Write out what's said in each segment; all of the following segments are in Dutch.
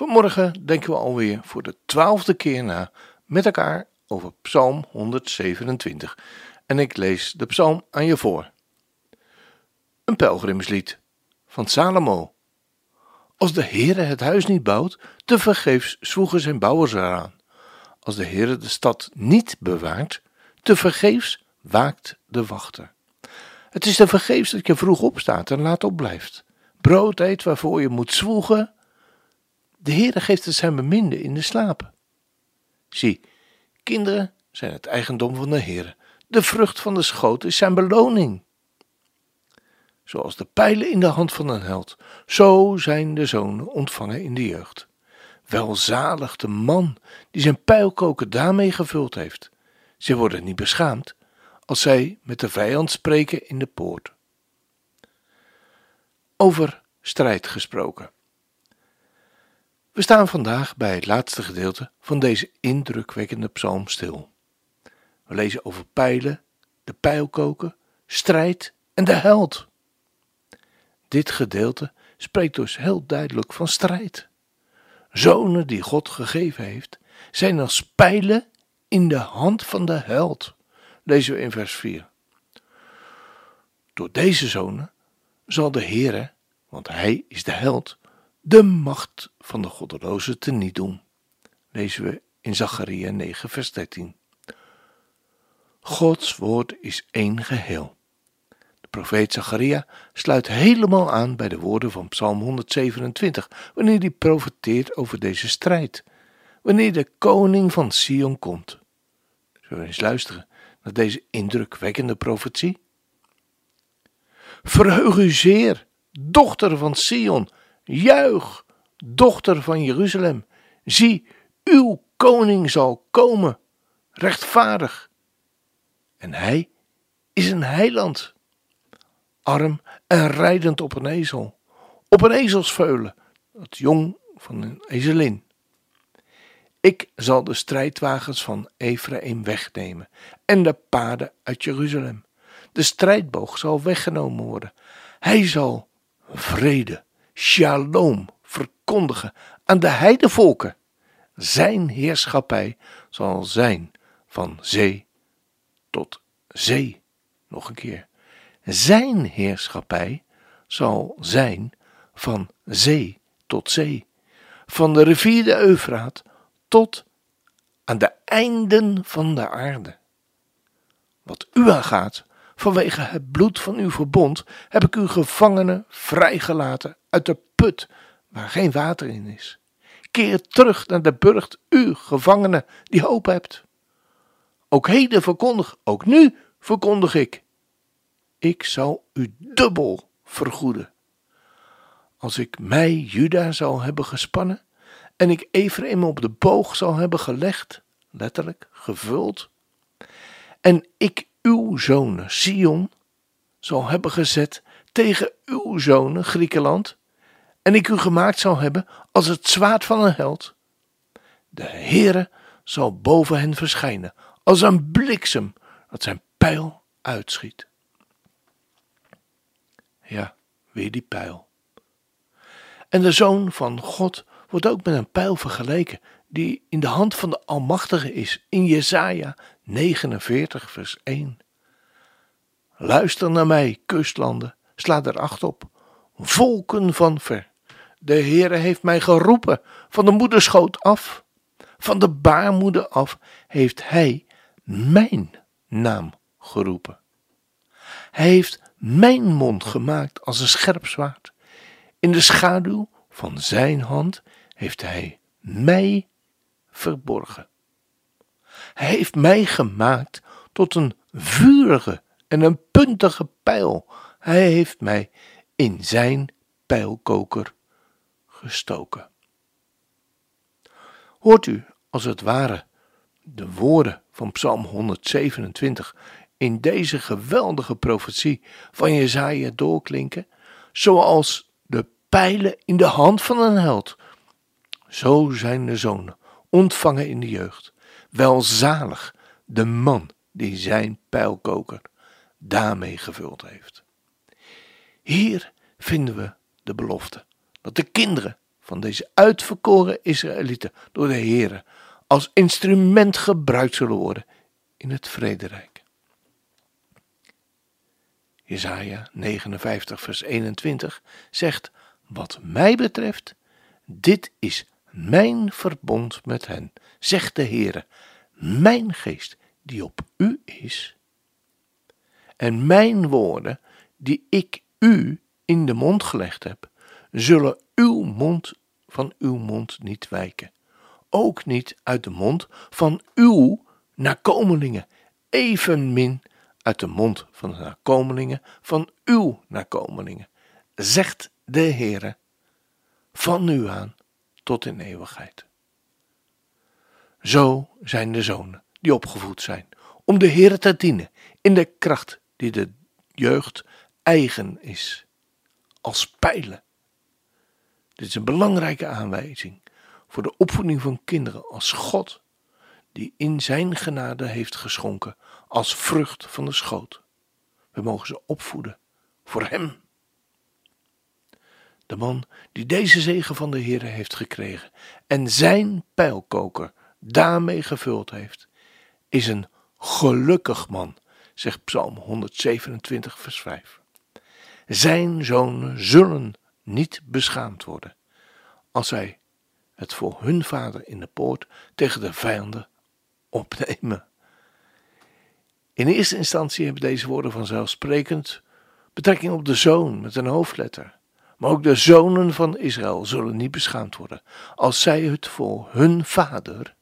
Vanmorgen denken we alweer voor de twaalfde keer na met elkaar over Psalm 127. En ik lees de psalm aan je voor. Een pelgrimslied van Salomo. Als de Heere het huis niet bouwt, te vergeefs zwoegen zijn bouwers eraan. Als de Heere de stad niet bewaart, te vergeefs waakt de wachter. Het is te vergeefs dat je vroeg opstaat en laat opblijft. Brood eet waarvoor je moet zwoegen. De Heere geeft het zijn beminde in de slaap. Zie, kinderen zijn het eigendom van de Heere. De vrucht van de schoot is zijn beloning. Zoals de pijlen in de hand van een held, zo zijn de zonen ontvangen in de jeugd. Welzalig de man die zijn pijlkoker daarmee gevuld heeft. Ze worden niet beschaamd als zij met de vijand spreken in de poort. Over strijd gesproken. We staan vandaag bij het laatste gedeelte van deze indrukwekkende psalm stil. We lezen over pijlen, de pijlkoker, strijd en de held. Dit gedeelte spreekt dus heel duidelijk van strijd. Zonen die God gegeven heeft, zijn als pijlen in de hand van de held, lezen we in vers 4. Door deze zonen zal de Heere, want hij is de held, de macht van de goddeloze teniet doen. Lezen we in Zacharia 9 vers 13. Gods woord is één geheel. De profeet Zacharia sluit helemaal aan bij de woorden van Psalm 127, wanneer hij profeteert over deze strijd, wanneer de koning van Sion komt. Zullen we eens luisteren naar deze indrukwekkende profetie? Verheug u zeer, dochter van Sion, juich, dochter van Jeruzalem. Zie, uw koning zal komen, rechtvaardig. En hij is een heiland, arm en rijdend op een ezel, op een ezelsveulen, het jong van een ezelin. Ik zal de strijdwagens van Ephraim wegnemen en de paarden uit Jeruzalem. De strijdboog zal weggenomen worden. Hij zal vrede, shalom verkondigen aan de heidevolken. Zijn heerschappij zal zijn van zee tot zee. Nog een keer. Zijn heerschappij zal zijn van zee tot zee. Van de rivier de Eufraat tot aan de einden van de aarde. Wat u aangaat, vanwege het bloed van uw verbond, heb ik uw gevangenen vrijgelaten uit de put waar geen water in is. Keer terug naar de burcht, u gevangenen die hoop hebt. Ook heden verkondig, ook nu verkondig ik. Ik zal u dubbel vergoeden. Als ik mij Juda zal hebben gespannen en ik Ephraim op de boog zal hebben gelegd, letterlijk gevuld, en ik uw zonen Sion zal hebben gezet tegen uw zonen Griekenland, en ik u gemaakt zal hebben als het zwaard van een held. De Heere zal boven hen verschijnen, als een bliksem dat zijn pijl uitschiet. Ja, weer die pijl. En de zoon van God wordt ook met een pijl vergeleken, die in de hand van de Almachtige is, in Jesaja 49, vers 1. Luister naar mij, kustlanden, sla er acht op, volken van ver. De Heere heeft mij geroepen van de moederschoot af. Van de baarmoeder af heeft Hij mijn naam geroepen. Hij heeft mijn mond gemaakt als een scherp zwaard. In de schaduw van Zijn hand heeft Hij mij verborgen. Hij heeft mij gemaakt tot een vurige en een puntige pijl. Hij heeft mij in zijn pijlkoker gestoken. Hoort u als het ware de woorden van Psalm 127 in deze geweldige profetie van Jezaja doorklinken, zoals de pijlen in de hand van een held. Zo zijn de zonen ontvangen in de jeugd. Welzalig de man die zijn pijlkoker daarmee gevuld heeft. Hier vinden we de belofte dat de kinderen van deze uitverkoren Israëlieten door de Heere als instrument gebruikt zullen worden in het vrederijk. Jesaja 59 vers 21 zegt, wat mij betreft, dit is mijn verbond met hen, zegt de Heere, mijn geest die op u is, en mijn woorden die ik u in de mond gelegd heb, zullen uw mond van uw mond niet wijken, ook niet uit de mond van uw nakomelingen, evenmin uit de mond van de nakomelingen van uw nakomelingen, zegt de Heere, van nu aan tot in eeuwigheid. Zo zijn de zonen die opgevoed zijn om de Heere te dienen in de kracht die de jeugd eigen is, als pijlen. Dit is een belangrijke aanwijzing voor de opvoeding van kinderen als God, die in zijn genade heeft geschonken als vrucht van de schoot. We mogen ze opvoeden voor Hem. De man die deze zegen van de Heer heeft gekregen en zijn pijlkoker daarmee gevuld heeft, is een gelukkig man, zegt Psalm 127, vers 5. Zijn zonen zullen niet beschaamd worden als zij het voor hun vader in de poort tegen de vijanden opnemen. In eerste instantie hebben deze woorden vanzelfsprekend betrekking op de zoon met een hoofdletter. Maar ook de zonen van Israël zullen niet beschaamd worden als zij het voor hun vader,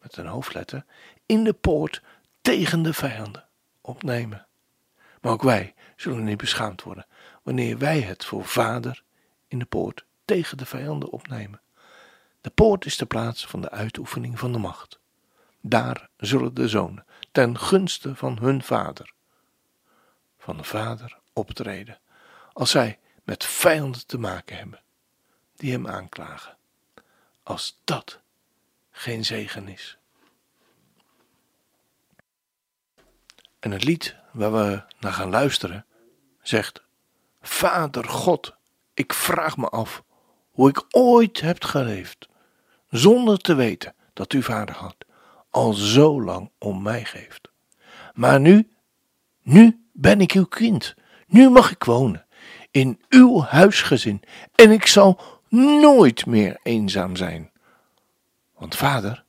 met een hoofdletter, in de poort tegen de vijanden opnemen. Maar ook wij zullen niet beschaamd worden wanneer wij het voor vader in de poort tegen de vijanden opnemen. De poort is de plaats van de uitoefening van de macht. Daar zullen de zonen ten gunste van hun vader, van de vader optreden, als zij met vijanden te maken hebben, die hem aanklagen. Als dat geen zegen is. En het lied waar we naar gaan luisteren zegt: Vader God, ik vraag me af hoe ik ooit heb geleefd, zonder te weten dat u vader had, al zo lang om mij geeft. Maar nu, nu ben ik uw kind, nu mag ik wonen in uw huisgezin en ik zal nooit meer eenzaam zijn. Want vader,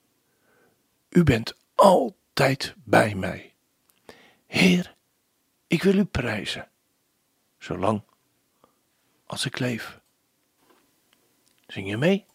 u bent altijd bij mij. Heer, ik wil u prijzen, zolang als ik leef. Zing je mee?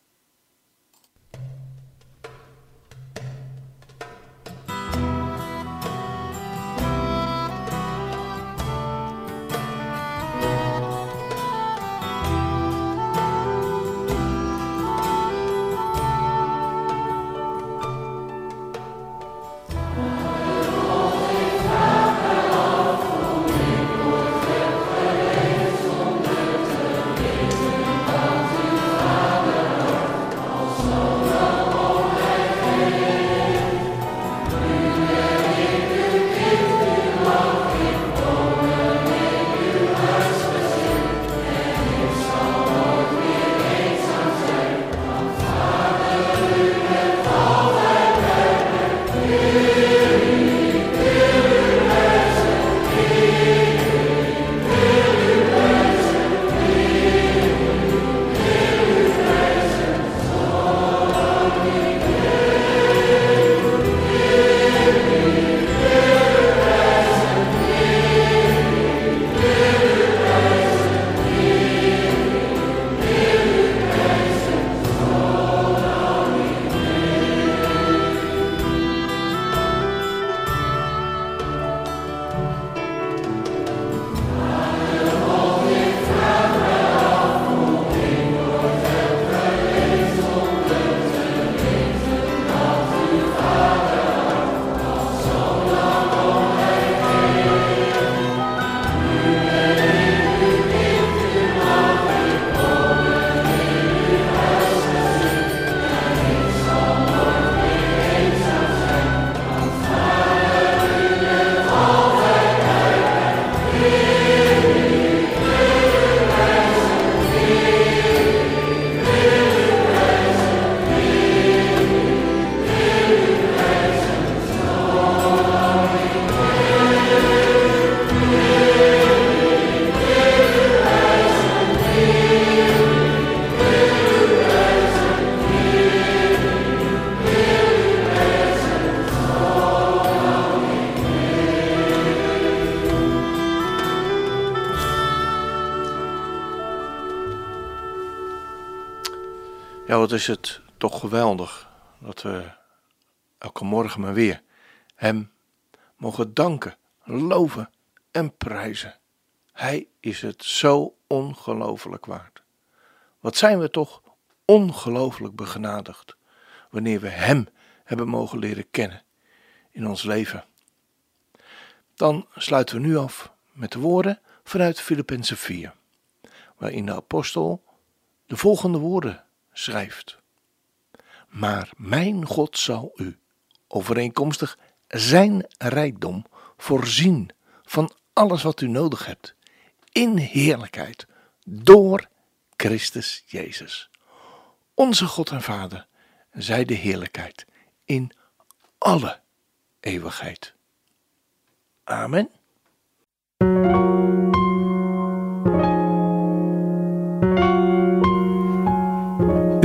Ja, wat is het toch geweldig dat we elke morgen maar weer Hem mogen danken, loven en prijzen. Hij is het zo ongelooflijk waard. Wat zijn we toch ongelooflijk begenadigd wanneer we Hem hebben mogen leren kennen in ons leven. Dan sluiten we nu af met de woorden vanuit Filippenzen 4, waarin de apostel de volgende woorden schrijft. Maar mijn God zal u, overeenkomstig zijn rijkdom, voorzien van alles wat u nodig hebt, in heerlijkheid, door Christus Jezus. Onze God en Vader, zij de heerlijkheid in alle eeuwigheid. Amen.